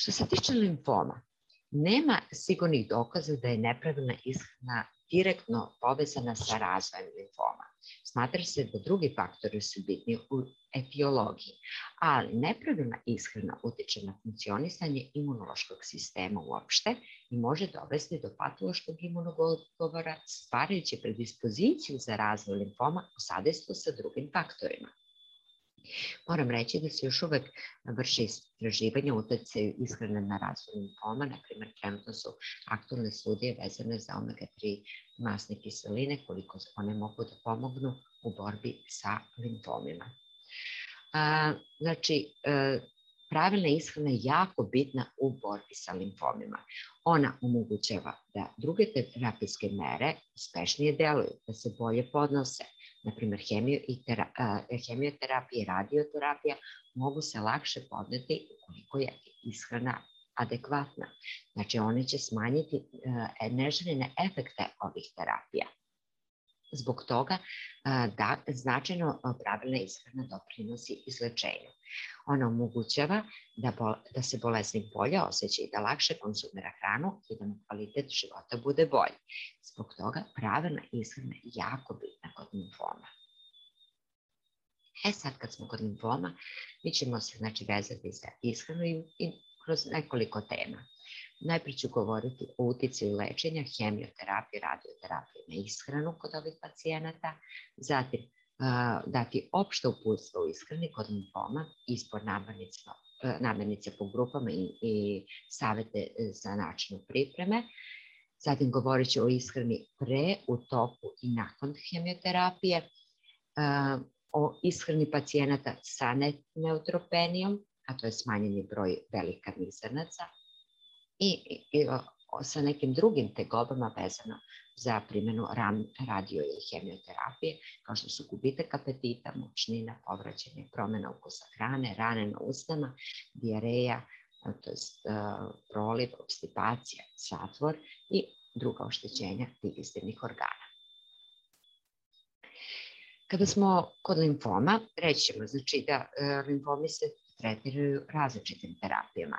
Što se tiče limfoma, nema sigurnih dokaza da je nepravilna ishrana direktno povezana sa razvojem limfoma. Smatra se da drugi faktori su bitni u etiologiji, ali nepravilna ishrana utiče na funkcionisanje imunološkog sistema uopšte i može dovesti do patološkog imunog odgovora, stvarajući predispoziciju za razvoj limfoma u sadejstvu sa drugim faktorima. Moram reći da se još uvek vrše istraživanja utjecaju ishrane na razvoj lipoma, na primjer trenutno su aktualne studije vezane za omega-3 masne kiseline, koliko one mogu da pomognu u borbi sa limpomima. Znači, e, pravilna ishrana je jako bitna u borbi sa limfomima. Ona omogućava da druge terapijske mere uspešnije deluju, da se bolje podnose, na primjer i tera, hemioterapija radioterapija, mogu se lakše podneti ukoliko je ishrana adekvatna. Znači, one će smanjiti e, neželjene efekte ovih terapija. Zbog toga da značajno pravilna ishrana doprinosi izlečenju. Ona omogućava da, bol, da se bolesnik bolje osjeća i da lakše konsumira hranu i da mu kvalitet života bude bolji. Zbog toga pravilna ishrana je jako bitna kod limfoma. E sad kad smo kod limfoma, mi ćemo se znači, vezati za ishranu i, i kroz nekoliko tema. Najprije ću govoriti o uticaju lečenja, hemioterapije, radioterapije na ishranu kod ovih pacijenata, zatim uh, dati opšte uputstvo u ishrani kod limfoma, ispod namirnica, e, namirnice po grupama i, i savete za načinu pripreme, Zatim govorit ću o ishrani pre, u toku i nakon hemioterapije, o ishrani pacijenata sa neutropenijom, a to je smanjeni broj velikarnih zrnaca, i, i o, sa nekim drugim tegobama vezano za primjenu ram, radio ili hemioterapije, kao što su gubitak apetita, mučnina, povraćanje promjena ukusa hrane, rane na usnama, dijareja, to je proliv, obstipacija, zatvor i druga oštećenja digestivnih organa. Kada smo kod limfoma, rećemo znači da e, limfomi se tretiraju različitim terapijama.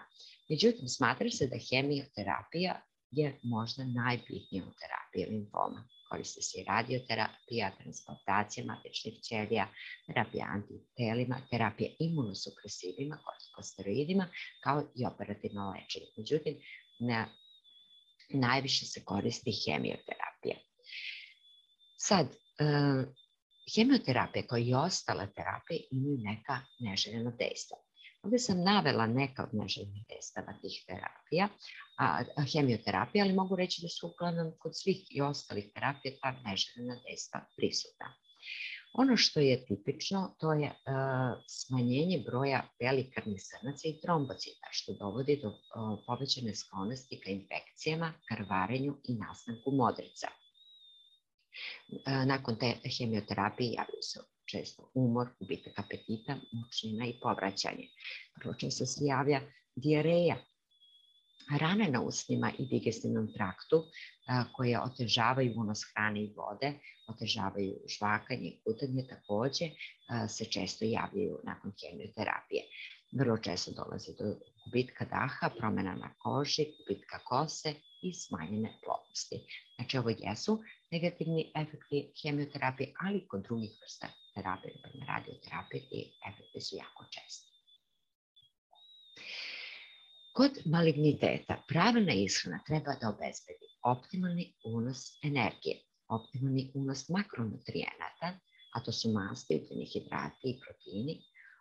Međutim, smatra se da hemijoterapija je možda najbitnija u terapiji limfoma. Koriste se i radioterapija, transplantacija matičnih ćelija, terapija antitelima, terapija imunosupresivima, kortikosteroidima, kao i operativno lečenje. Međutim, na, najviše se koristi hemioterapija. Sad, e, hemioterapija kao i ostale terapije imaju neka neželjena dejstva. Ovdje sam navela neka od neželjenih destava tih terapija, a, a hemioterapija, ali mogu reći da su uglavnom kod svih i ostalih terapija ta neželjena desta prisutna. Ono što je tipično, to je e, smanjenje broja velikarnih srnaca i trombocita, što dovodi do e, povećane sklonosti ka infekcijama, krvarenju i nastanku modrica. E, nakon te hemioterapije javljaju se često umor, gubitak apetita, mučnina i povraćanje. Vrlo često se javlja dijareja, rane na usnima i digestivnom traktu koje otežavaju unos hrane i vode, otežavaju žvakanje i kutanje, takođe se često javljaju nakon kemioterapije. Vrlo često dolazi do gubitka daha, promena na koži, gubitka kose i smanjene plodnosti. Znači, ovo jesu negativni efekti hemioterapije, ali i kod drugih vrsta terapije, da pa prema radioterapije i efekti su jako česti. Kod maligniteta pravilna ishrana treba da obezbedi optimalni unos energije, optimalni unos makronutrijenata, a to su masti, ugljeni hidrati i proteini,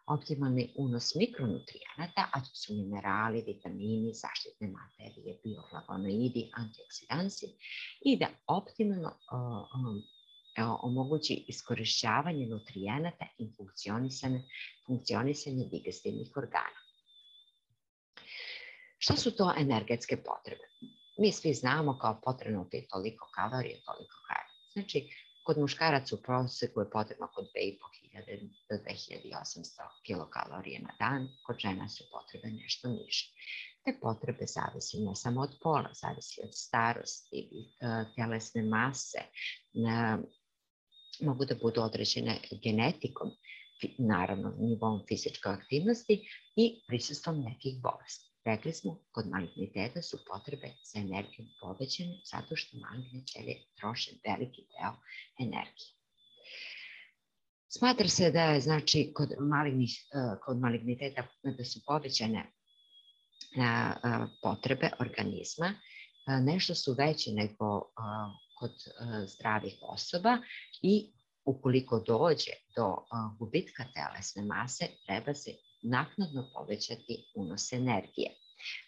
optimalni unos mikronutrijenata, a to su minerali, vitamini, zaštitne materije, bioflavonoidi, antioksidansi i da optimalno uh, um, omogući iskorišćavanje nutrijenata i funkcionisanje, funkcionisanje digestivnih organa. Šta su to energetske potrebe? Mi svi znamo kao potrebno je toliko kalorije, toliko kalorije. Znači, kod muškaraca u proseku je potrebno oko 2500 do 2800 kilokalorije na dan, kod žena su potrebe nešto niže. Te potrebe zavisi ne samo od pola, zavisi od starosti, e, telesne mase, mogu da budu određene genetikom, naravno nivom fizičke aktivnosti i prisustvom nekih bolesti. Rekli smo, kod maligniteta su potrebe za energijom povećane zato što maligne ćelije troše veliki deo energije. Smatra se da je znači, kod, malignih, e, kod maligniteta da su povećane e, e, potrebe organizma, nešto su veće nego kod e, zdravih osoba i ukoliko dođe do e, gubitka telesne mase, treba se naknadno povećati unos energije.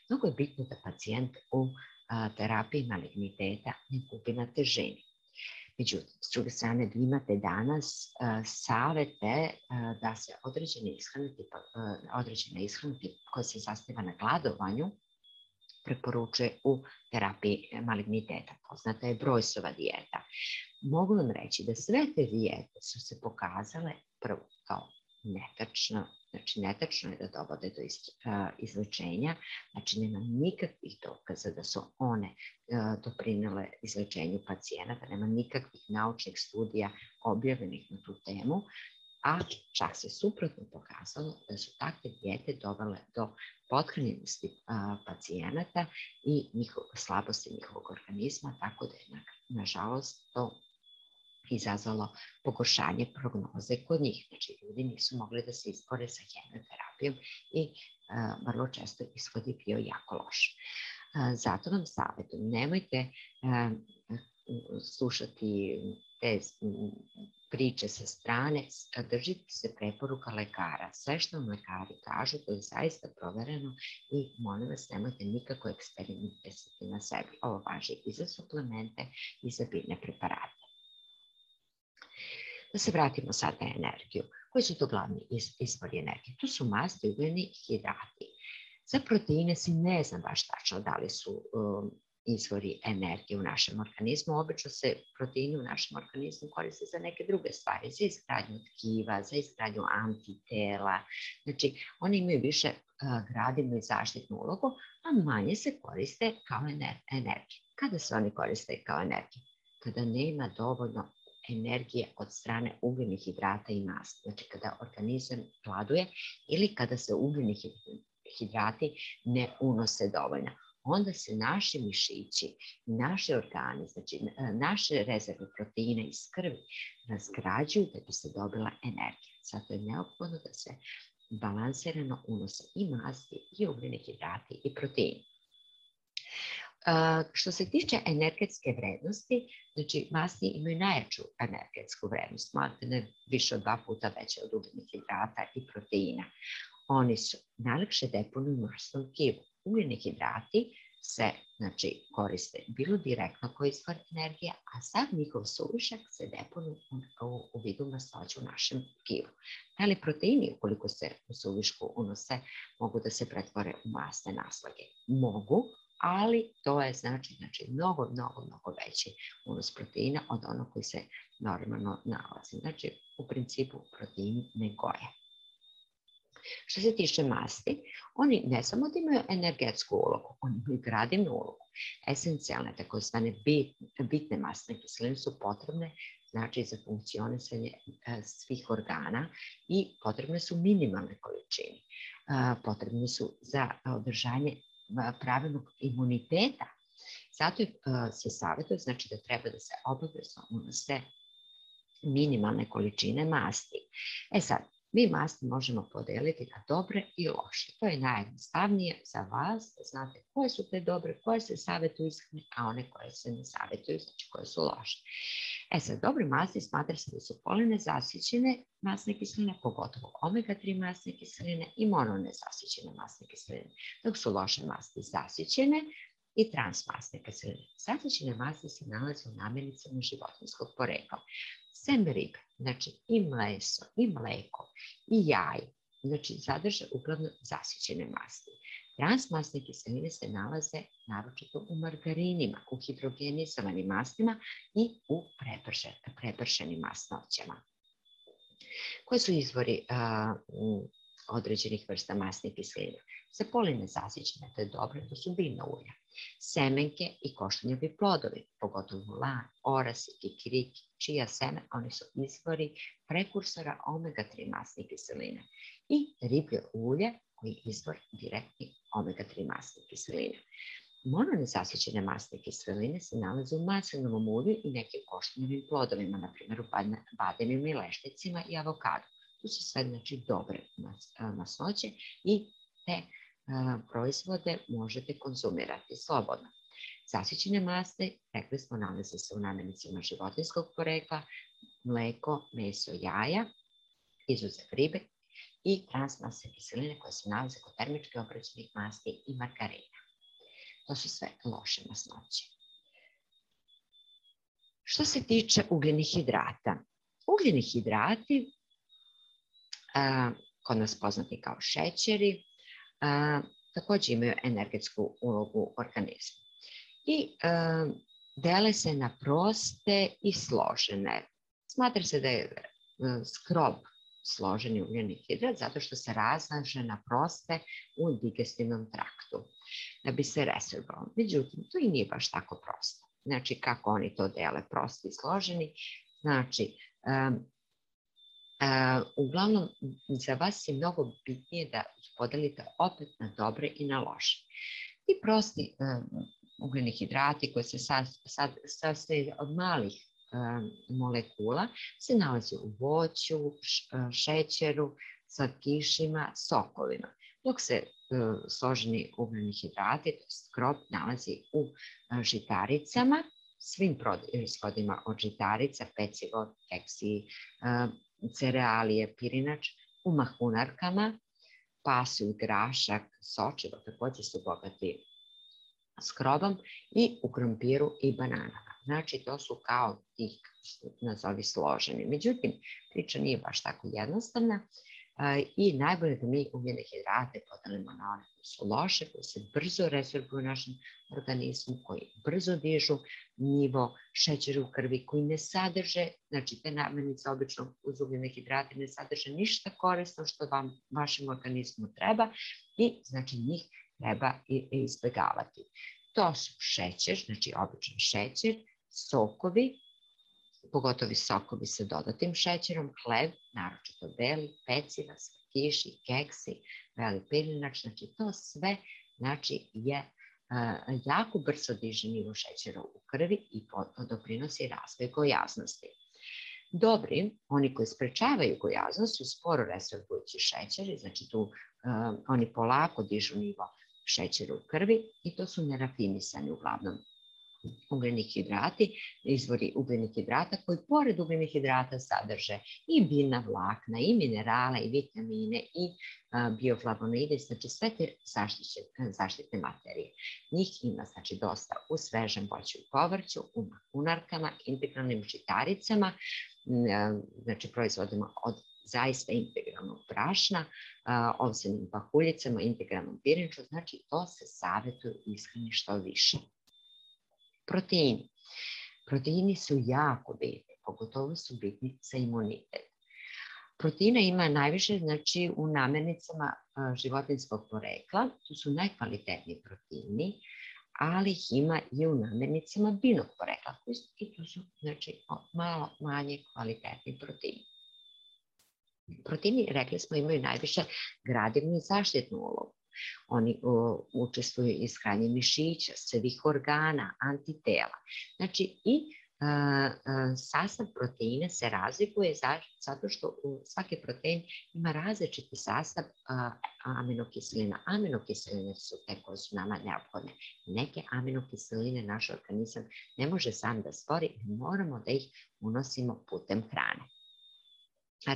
Mnogo je bitno da pacijent u e, terapiji maligniteta ne gubi na težini. Međutim, s druge strane, vi imate danas uh, savete uh, da se određene ishrane, tipa, uh, određene ishrane koja se zasniva na gladovanju, preporučuje u terapiji maligniteta. Poznata je Brojsova dijeta. Mogu vam reći da sve te dijete su se pokazale prvo kao netačno, znači netačno je da dovode do izlečenja, znači nema nikakvih dokaza da su one doprinele izlečenju pacijenata, nema nikakvih naučnih studija objavljenih na tu temu a čak se suprotno pokazalo da su takve dijete dovele do potkrenjenosti pacijenata i njihov, slabosti njihovog organizma, tako da je, na, nažalost, to izazvalo pogoršanje prognoze kod njih. Znači, ljudi nisu mogli da se izbore sa hemoterapijom i a, vrlo često ishod je bio jako loš. A, zato vam savjetujem, nemojte a, slušati te priče sa strane, držite se preporuka lekara. Sve što vam lekari kažu, to je zaista provereno i molim vas, nemojte nikako eksperimentisati na sebi. Ovo važi i za suplemente i za biljne preparate. Da se vratimo sad na energiju. Koji su to glavni izvori energije? To su masti, ugljeni hidrati. Za proteine si ne znam baš tačno da li su um, izvori energije u našem organizmu. Obično se proteini u našem organizmu koriste za neke druge stvari, za izgradnju tkiva, za izgradnju antitela. Znači, oni imaju više gradivnu i zaštitnu ulogu, a manje se koriste kao energija. Kada se oni koriste kao energija? Kada nema dovoljno energije od strane ugljenih hidrata i masti. Znači kada organizam gladuje ili kada se ugljenih hidrati ne unose dovoljno onda se naše mišići, naše organe, znači e, naše rezerve proteina iz krvi razgrađuju da bi se dobila energija. Zato je neophodno da se balansirano unose i masti, i ugljene hidrate, i proteine. Uh, što se tiče energetske vrednosti, znači masti imaju najjaču energetsku vrednost, ne više od dva puta veće od ugljenih hidrata i proteina. Oni su najlakše deponuju u morskom ugljenih hidrati se znači, koriste bilo direktno kao izvor energije, a sad njihov suvišak se deponu u, u vidu mastoća u našem tkivu. Ali da proteini, ukoliko se u suvišku unose, mogu da se pretvore u masne naslage. Mogu, ali to je znači, znači mnogo, mnogo, mnogo veći unos proteina od onog koji se normalno nalazi. Znači, u principu proteini ne goje. Što se tiče masti, oni ne samo da imaju energetsku ulogu, oni imaju gradivnu ulogu. Esencijalne, takozvane bitne masne kiseline su potrebne znači za funkcionisanje e, svih organa i potrebne su minimalne količine. E, potrebne su za održanje e, pravilnog imuniteta. Zato se savjetuje znači da treba da se obavezno unose minimalne količine masti. E sad, Mi masti možemo podeliti na dobre i loše. To je najjednostavnije za vas. Da znate koje su te dobre, koje se savjetuju ishrane, a one koje se ne savjetuju, znači koje su loše. E sad, dobre masti smatra se da su polinezasićene masne kiseline, pogotovo omega-3 masne kiseline i mononezasićene masne kiseline, dok su loše masti zasićene i transmasne kiseline. Zasićene masti se nalaze u namirnicama životinskog porekla. Semberig, znači i mleso, i mleko, i jaj, znači zadrže uglavnom zasićene masti. Transmasne kiseline se nalaze naročito u margarinima, u hidrogenizovanim mastima i u prebršenim masnoćama. Koje su izvori uh, određenih vrsta masnih kiselina. Za zasićene, to je dobro, to su biljna ulja. Semenke i koštanjevi plodovi, pogotovo lan, orasi, kikiriki, čija seme, oni su izvori prekursora omega-3 masnih kiselina. I riblje ulje, koji je izvor direktni omega-3 masnih kiselina. Mononezasićene masne kiseline se nalaze u maslinovom ulju i nekim koštinjevim plodovima, na primjer u badenim i lešnicima i avokadu. To su sad znači, dobre mas, masnoće i te a, proizvode možete konzumirati slobodno. Zasićene masne, rekli smo, nalaze se u namenicima životinskog porekla, mleko, meso, jaja, izuze ribe i transmasne kiseline koje se nalaze kod termički obrađenih masti i margarina. To su sve loše masnoće. Što se tiče ugljenih hidrata, ugljeni hidrati kod nas poznati kao šećeri, takođe imaju energetsku ulogu u organizmu. I dele se na proste i složene. Smatra se da je skrob složeni ugljeni hidrat zato što se razlaže na proste u digestivnom traktu da bi se resorbovan. Međutim, to i nije baš tako prosto. Znači, kako oni to dele prosti i složeni, znači, um, Uh, uglavnom, za vas je mnogo bitnije da podelite opet na dobre i na loše. Ti prosti ugljeni hidrati koji se sastoje od malih molekula se nalaze u voću, šećeru, slatkišima, sokovima, dok se e, složeni ugljeni hidrati, skrop, nalazi u žitaricama, svim proizvodima od žitarica, pecivo, keksi, cerealije pirinač u mahunarkama, pasulj, grašak, sočivo takođe su bogati skrobom i u krompiru i bananama. Znači, to su kao tih, nazovi, složeni. Međutim, priča nije baš tako jednostavna i najbolje da mi ugljene hidrate podelimo na one koji su loše, koji se brzo resorbuju u našem organizmu, koji brzo dižu nivo šećera u krvi, koji ne sadrže, znači te namirnice obično uz umjene hidrate ne sadrže ništa korisno što vam, vašem organizmu treba i znači njih treba i, izbegavati. To su šećer, znači običan šećer, sokovi, pogotovo sokovi sa dodatim šećerom, hleb, naročito beli, peciva, kiši, keksi, beli pirinač, znači to sve znači, je uh, jako brzo diže nivo šećera u krvi i doprinosi razvoj gojaznosti. Dobri, oni koji sprečavaju gojaznost, su sporo resorbujući šećeri, znači tu uh, oni polako dižu nivo šećera u krvi i to su nerafinisani uglavnom ugljenih hidrati, izvori ugljenih hidrata koji pored ugljenih hidrata sadrže i biljna vlakna, i minerala, i vitamine, i bioflavonoide, znači sve te zaštitne, zaštitne materije. Njih ima znači dosta u svežem voću i povrću, u makunarkama, integralnim žitaricama, znači proizvodima od zaista integralnog brašna, ovsenim pahuljicama, integralnom pirinču, znači to se savjetuje iskreni što više. Proteini. Proteini su jako bitni, pogotovo su bitni za imunitet. Proteina ima najviše znači, u namernicama životinskog porekla, tu su najkvalitetniji proteini, ali ih ima i u namirnicama binog porekla i to su znači, malo manje kvalitetni proteini. Proteini, rekli smo, imaju najviše gradivnu i zaštitnu ulogu. Oni učestvuju i shranje mišića, svih organa, antitela. Znači i a, a, sastav proteina se razlikuje zato što svaki protein ima različiti sastav aminokiselina. Aminokiseline su te koje su nama neophodne. Neke aminokiseline naš organizam ne može sam da stvori, moramo da ih unosimo putem hrane.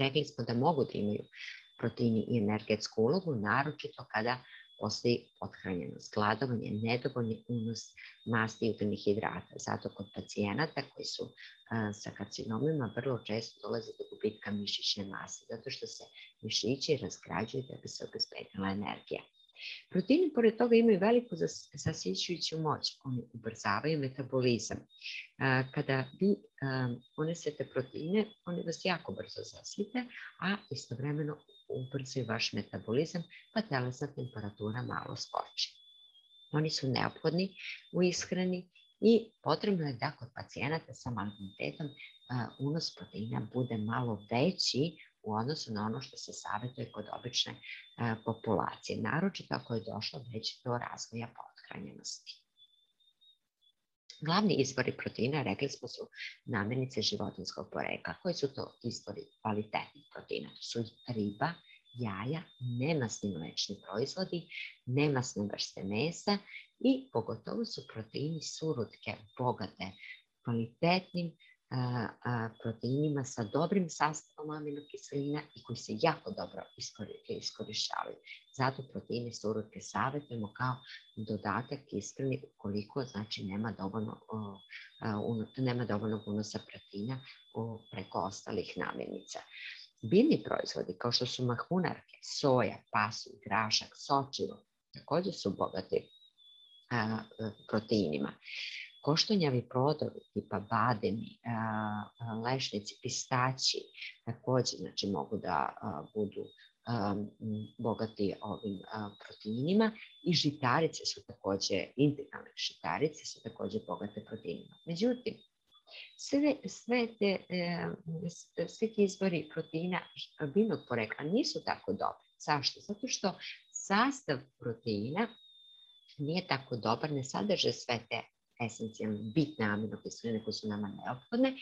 rekli smo da mogu da imaju proteini i energetsku ulogu, naročito kada postoji pothranjenost, gladovanje, nedovoljni unos masti i utrnih hidrata. Zato kod pacijenata koji su sa karcinomima vrlo često dolazi do gubitka mišićne mase, zato što se mišići razgrađuju da bi se obezbedila energija. Proteini, pored toga, imaju veliku zasićujuću moć. Oni ubrzavaju metabolizam. Kada vi unesete proteine, oni vas jako brzo zasite, a istovremeno ubrzaju vaš metabolizam, pa telesna temperatura malo skoči. Oni su neophodni u ishrani i potrebno je da kod pacijenata sa magnetitetom unos proteina bude malo veći u odnosu na ono što se savjetuje kod obične e, populacije, naročito ako je došlo već do razvoja pothranjenosti. Glavni izvori proteina, rekli smo, su namirnice životinskog porekla. Koji su to izvori kvalitetnih proteina? To su riba, jaja, nemasni mlečni proizvodi, nemasne vrste mesa i pogotovo su proteini surutke bogate kvalitetnim a, a, proteinima sa dobrim sastavom aminokiselina i koji se jako dobro iskorišćavaju. Zato proteine sa urotke da savjetujemo kao dodatak iskreni ukoliko znači, nema, dovoljno, o, un, nema dovoljno unosa proteina o, preko ostalih namirnica. Biljni proizvodi kao što su mahunarke, soja, pasulj, grašak, sočivo, takođe su bogati a, e, proteinima koštunjavi plodovi tipa bademi, lešnici, pistaći takođe znači, mogu da budu bogati ovim proteinima i žitarice su takođe, integralne žitarice su takođe bogate proteinima. Međutim, sve, sve te, e, sve te izvori proteina biljnog porekla nisu tako dobri. Zašto? Zato što sastav proteina nije tako dobar, ne sadrže sve te esencijalne, bitne aminokiseline koje su nama neophodne,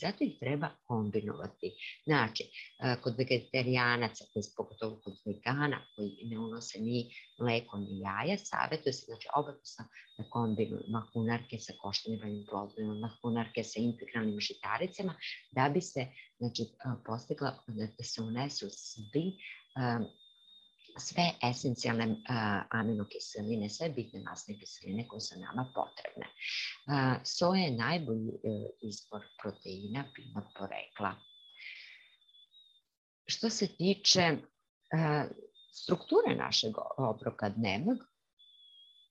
zato ih treba kombinovati. Znači, e, kod vegetarijanaca, koji pogotovo kod vegana, koji ne unose ni mleko ni jaja, savjetuje se, znači, obavisno da kombinuju mahunarke sa koštenjevanim plodovima, mahunarke sa integralnim žitaricama, da bi se, znači, e, postigla da se unesu svi e, sve esencijalne uh, aminokiseline, sve bitne masne kiseline koje su nama potrebne. Uh, soja je najbolji uh, e, izbor proteina biljnog porekla. Što se tiče e, strukture našeg obroka dnevnog,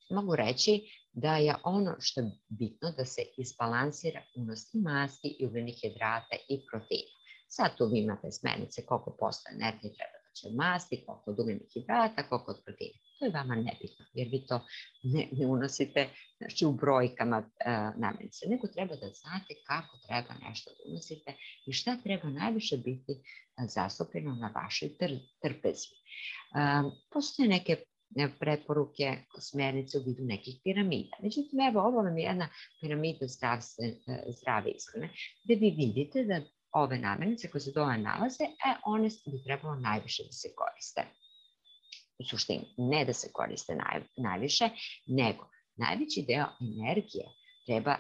mogu reći da je ono što je bitno da se izbalansira unos i masti i ugljenih hidrata i proteina. Sad tu vi imate smenice koliko posto energije treba će masti, koliko od ugljenih hidrata, koliko proteina. To je vama nebitno, jer vi to ne, ne unosite znači, u brojkama e, namirnice, nego treba da znate kako treba nešto da unosite i šta treba najviše biti e, zastupljeno na vašoj trpezi. E, postoje neke e, preporuke, smernice u vidu nekih piramida. Međutim, evo, ovo vam je jedna piramida zdravstve, e, zdrave ishrane, gde vi vidite da ove namirnice koje se dole nalaze, e, one bi trebalo najviše da se koriste. U suštini, ne da se koriste naj, najviše, nego najveći deo energije treba e,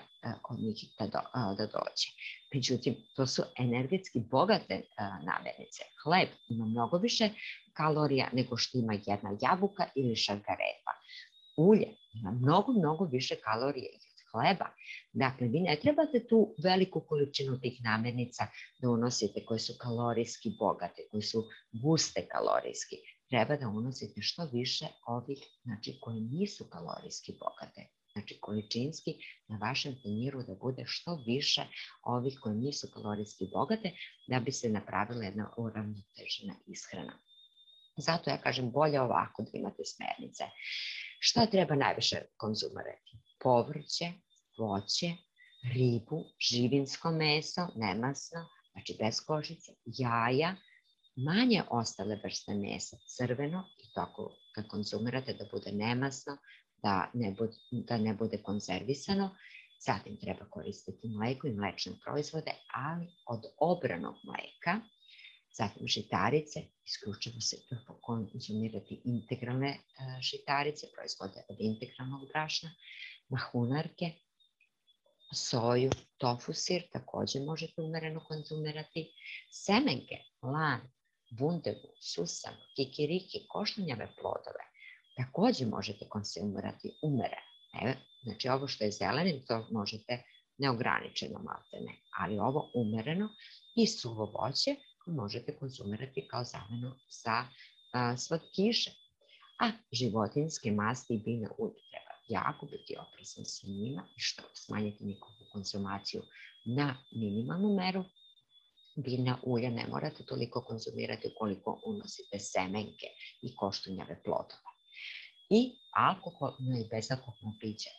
od njih da, do, e, da dođe. Međutim, to su energetski bogate e, namirnice. Hleb ima mnogo više kalorija nego što ima jedna jabuka ili šargarepa. Ulje ima mnogo, mnogo više kalorije hleba. Dakle, vi ne trebate tu veliku količinu tih namirnica da unosite koje su kalorijski bogate, koje su guste kalorijski. Treba da unosite što više ovih znači, koje nisu kalorijski bogate. Znači, količinski na vašem tanjiru da bude što više ovih koje nisu kalorijski bogate da bi se napravila jedna uravnotežena ishrana. Zato ja kažem bolje ovako da imate smernice. Šta treba najviše konzumirati? Povrće, voće, ribu, živinsko meso, nemasno, znači bez košice, jaja, manje ostale vrste mesa, crveno i tako kad konzumirate da bude nemasno, da ne bude, da ne bude konzervisano. Zatim treba koristiti mleko i mlečne proizvode, ali od obranog mleka, zatim žitarice, isključivo se konzumirati integralne e, žitarice, proizvode od integralnog brašna, mahunarke, soju, tofu sir, takođe možete umereno konzumirati, semenke, lan, bundevu, susam, kikiriki, košnjave plodove, takođe možete konzumirati umereno. E, znači ovo što je zelenim, to možete neograničeno ne, ali ovo umereno i suvo voće možete konzumirati kao zamenu za a, slatkiše. A životinske masti i biljne ulje treba jako biti oprezan sa njima i što smanjiti njihovu konzumaciju na minimalnu meru. Bina ulja ne morate toliko konzumirati koliko unosite semenke i koštunjave plodova. I alkoholno i bezalkoholno piće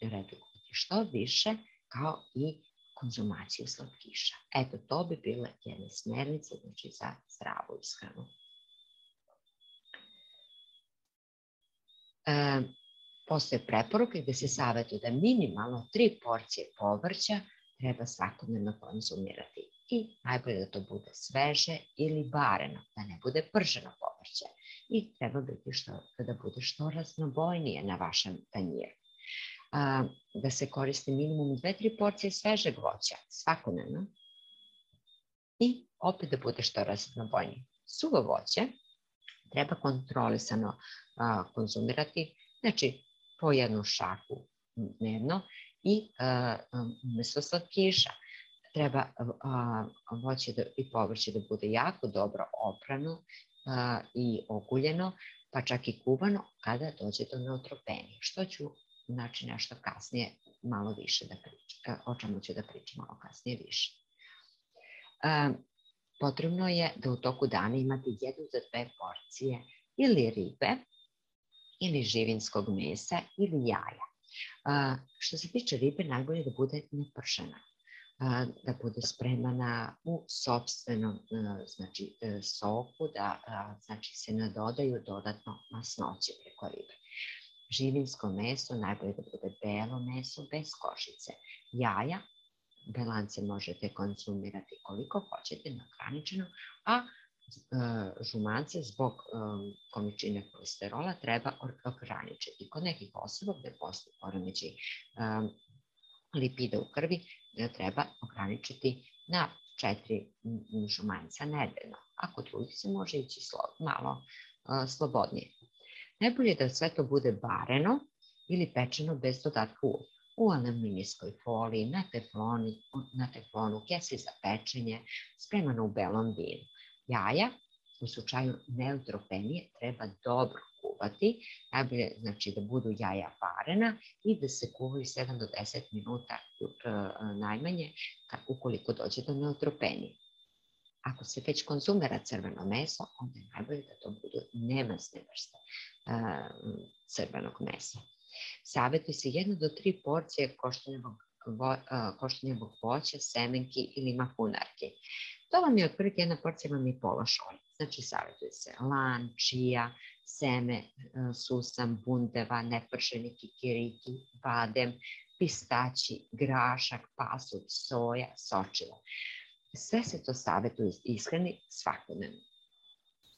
redukujte što više kao i konzumaciju slatkiša. Eto, to bi bila jedne smernica znači, za zdravu ishranu. E, postoje preporuke gde se savjetuje da minimalno tri porcije povrća treba svakodnevno konzumirati. I najbolje da to bude sveže ili bareno, da ne bude prženo povrće. I treba biti što, da bude što raznobojnije na vašem tanjiru. A, e, da se koriste minimum dve, tri porcije svežeg voća svakodnevno i opet da bude što razredno Suvo voće treba kontrolisano a, konzumirati, znači po jednu šaku dnevno i a, umesto slatkiša. Treba a, voće da, i povrće da bude jako dobro oprano a, i oguljeno, pa čak i kuvano kada dođe do neutropenije, što ću znači nešto kasnije malo više da pričam, o čemu ću da pričam malo kasnije više potrebno je da u toku dana imate jednu za dve porcije ili ribe, ili živinskog mesa, ili jaja. A, što se tiče ribe, najbolje je da bude nepršena, a, da bude spremana u sobstvenom e, znači, e, soku, da znači, se nadodaju dodatno masnoće preko ribe. Živinsko meso najbolje da bude belo meso bez košice. Jaja Belance možete konzumirati koliko hoćete neograničeno, a e, žumance zbog e, količine kolesterola treba ograničiti. Kod nekih osoba gde postoji poremećaj e, lipida u krvi treba ograničiti na četiri žumanca nedeljno. a kod trudite se može ići malo slobodnije. Najbolje je da sve to bude bareno ili pečeno bez dodatka ulja u aluminijskoj foliji, na, tefloni, na teflonu, kesi za pečenje, spremano u belom vinu. Jaja, u slučaju neutropenije, treba dobro kuvati, najbolje znači da budu jaja parena i da se kuvaju 7 do 10 minuta e, najmanje ukoliko dođe do neutropenije. Ako se već konzumira crveno meso, onda je najbolje da to budu nemasne vrste e, crvenog mesa. Savetuje se jedna do tri porcije koštenjevog, vo, koštenjevog voća, semenki ili mahunarki. To vam je otprilike jedna porcija vam je pola šolje. Znači, savjetuje se lan, čija, seme, susam, bundeva, nepršeni kikiriki, badem, pistaći, grašak, pasulj, soja, sočiva. Sve se to savjetuje ishrani svakodnevno.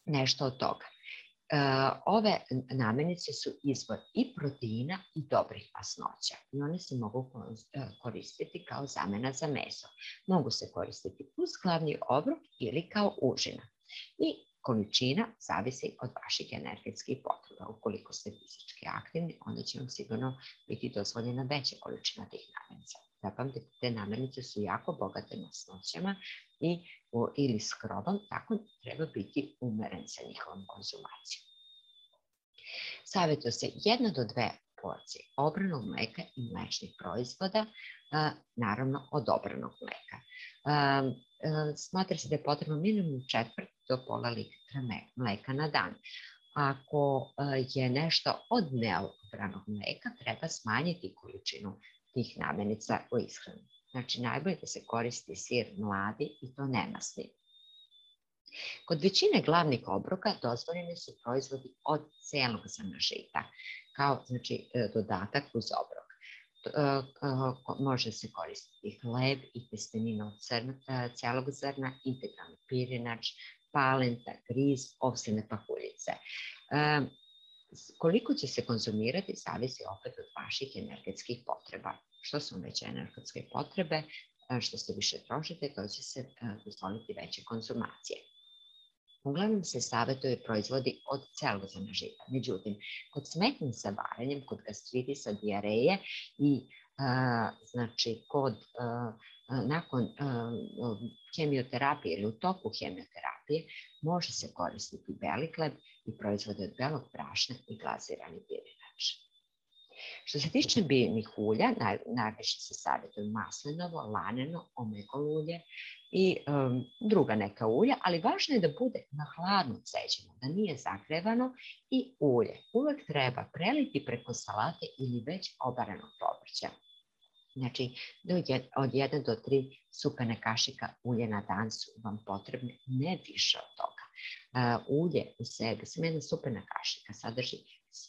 Nešto od toga. E, ove namenice su izvor i proteina i dobrih masnoća i one se mogu e, koristiti kao zamena za meso. Mogu se koristiti uz glavni obrok ili kao užina. I količina zavisi od vaših energetskih potreba. Ukoliko ste fizički aktivni, onda će vam sigurno biti dozvoljena veća količina tih namirnica. Zapamtite, te namirnice su jako bogate masnoćama i ili skroban, tako treba biti umeren sa njihovom konzumacijom. Savjetuje se jedna do dve porcije obranog mleka i mlečnih proizvoda, naravno od obranog mleka. Smatra se da je potrebno minimum četvrt do pola litra mleka na dan. Ako je nešto od neobranog mleka, treba smanjiti količinu tih namenica u ishranu. Znači, najbolje da se koristi sir mladi i to nemasni. Kod većine glavnih obroka dozvoljeni su proizvodi od celog zrna žita, kao znači, e, dodatak uz obrok. E, može se koristiti hleb i testenina od crna, e, celog zrna, integralni pirinač, palenta, griz, ovsene pahuljice. Koliko će se konzumirati, zavisi opet od vaših energetskih potreba. Što su veće energetske potrebe, e, što se više trošite, to će se e, dozvoliti veće konzumacije. Uglavnom se savjetuje proizvodi od celozana živa. Međutim, kod smetnje sa varenjem, kod gastritisa, dijareje i e, znači kod nakon a, hemioterapije ili u toku hemioterapije može se koristiti beli hleb i proizvode od belog prašna i glazirani pirinač. Što se tiče biljnih ulja, naj, najviše se savjetuje maslinovo, laneno, omekolo ulje i um, druga neka ulja, ali važno je da bude na hladno ceđeno, da nije zagrevano i ulje. Uvek treba preliti preko salate ili već obarenog povrća. Znači, od 1 do 3 supene kašika ulje na dan su vam potrebne, ne više od toga. Uh, ulje u sebi, sam jedna supena kašika, sadrži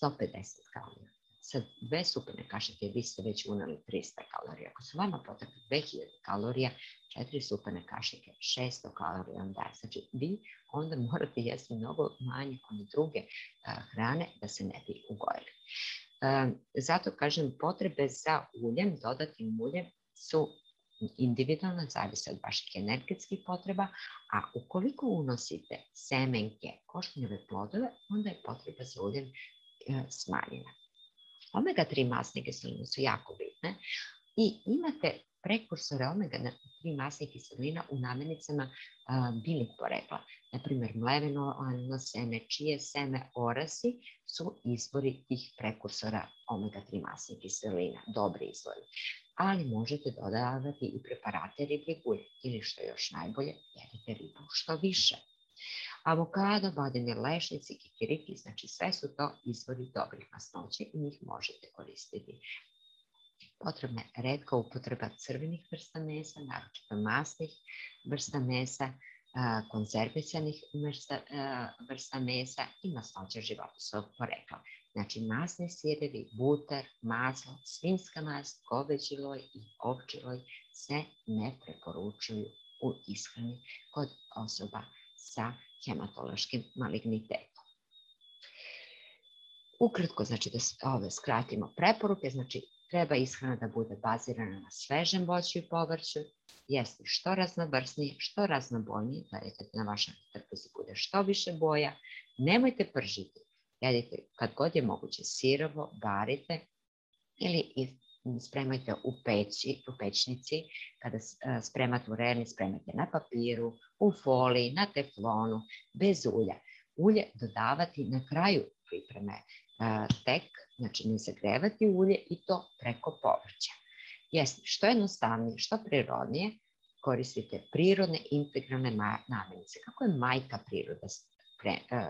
150 kalorija sa dve supine kašike vi ste već uneli 300 kalorija. Ako su vama potrebno 2000 kalorija, četiri supine kašike, 600 kalorija vam daje. Znači, vi onda morate jesti mnogo manje od druge uh, hrane da se ne bi ugojili. Uh, zato, kažem, potrebe za uljem, dodatnim uljem, su individualno zavise od vaših energetskih potreba, a ukoliko unosite semenke košnjeve plodove, onda je potreba za uljem e, smanjena. Omega-3 masne kiseline su jako bitne i imate prekursore omega-3 masne kiselina u namenicama biljeg porekla. Naprimjer, mleveno ano seme, čije seme, orasi su izvori tih prekursora omega-3 masnih kiselina, dobri izvori. Ali možete dodavati i preparate ribljeg ulja ili što je još najbolje, jedite ribu što više avokado, vodene lešnice, kikiriki, znači sve su to izvori dobrih masnoća i njih možete koristiti. Potrebna je redka upotreba crvenih vrsta mesa, naročito masnih vrsta mesa, konzervisanih vrsta, vrsta mesa i masnoća životinskog porekla. Znači masne sirevi, butar, maslo, svinska mast, goveđi loj i ovči loj se ne preporučuju u ishrani kod osoba sa hematološkim malignitetom. Ukratko, znači da ove skratimo preporuke, znači treba ishrana da bude bazirana na svežem voću i povrću, jesti što raznovrsniji, što raznobolniji, da redite na vašem trpezi bude što više boja, nemojte pržiti, jedite kad god je moguće sirovo, varite ili spremajte u peći, u pećnici, kada spremate u reni, spremajte na papiru, u foliji, na teflonu, bez ulja. Ulje dodavati na kraju pripreme tek, znači ne zagrevati ulje i to preko povrća. Jeste, što jednostavnije, što prirodnije, koristite prirodne integralne namirnice. Kako je majka priroda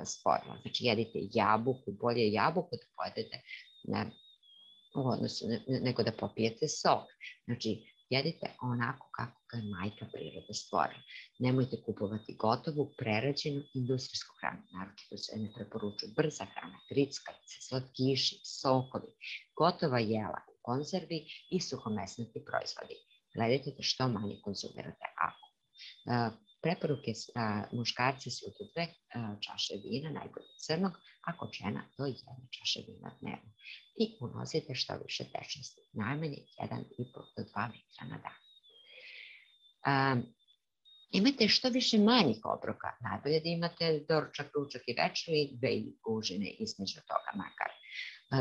sporna? Znači jedite jabuku, bolje jabuku da pojedete na u odnosu nego da popijete sok. Znači, jedite onako kako ga je majka priroda stvorila. Nemojte kupovati gotovu, prerađenu industrijsku hranu. Naročito se ne preporučuje brza hrana, grickavice, slatkiši, sokovi, gotova jela konzervi i suhomesnati proizvodi. Gledajte da što manje konzumirate ako Preporuke a, muškarci su do dve a, čaše vina, najbolje crnog, a kod žena do jedne čaše vina dnevno. I unosite što više tečnosti, najmanje 1,5 do 2 litra na dan. A, imate što više manjih obroka, najbolje da imate doručak, ručak i večer i dve užine između toga makar.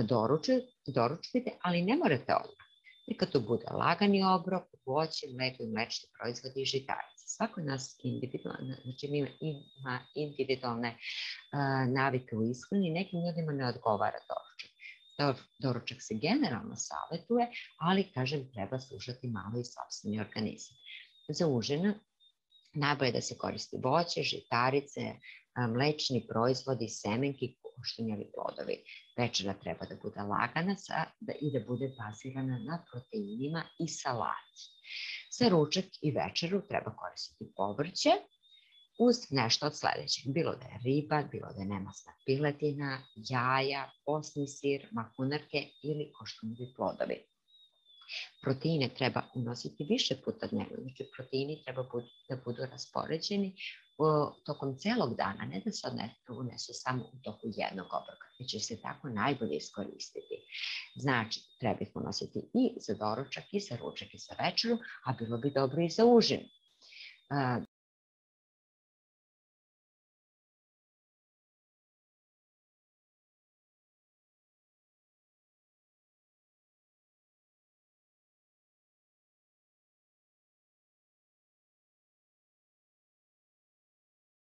Doručite, doručujte, ali ne morate odmah. Neka to bude lagani obrok, voće, mleko i mlečni proizvodi i žitari svako nas individualno, znači ima, ima individualne navike u ishrani, nekim ljudima ne odgovara doručak. Dor, doručak se generalno savetuje, ali, kažem, treba slušati malo i sobstveni organizam. Za užina najbolje da se koristi voće, žitarice, mlečni proizvodi, semenki koštenjavi plodovi. Večera treba da bude lagana sa, da, i da bude bazirana na proteinima i salati. Za ručak i večeru treba koristiti povrće uz nešto od sledećeg. Bilo da je riba, bilo da je nemasna piletina, jaja, osni sir, makunarke ili koštenjavi plodovi. Proteine treba unositi više puta dnevno, znači proteini treba da budu raspoređeni tokom celog dana, ne da se one unesu samo u toku jednog obroka, već će se tako najbolje iskoristiti. Znači, treba ih unositi i za doručak, i za ručak, i za večeru, a bilo bi dobro i za užinu.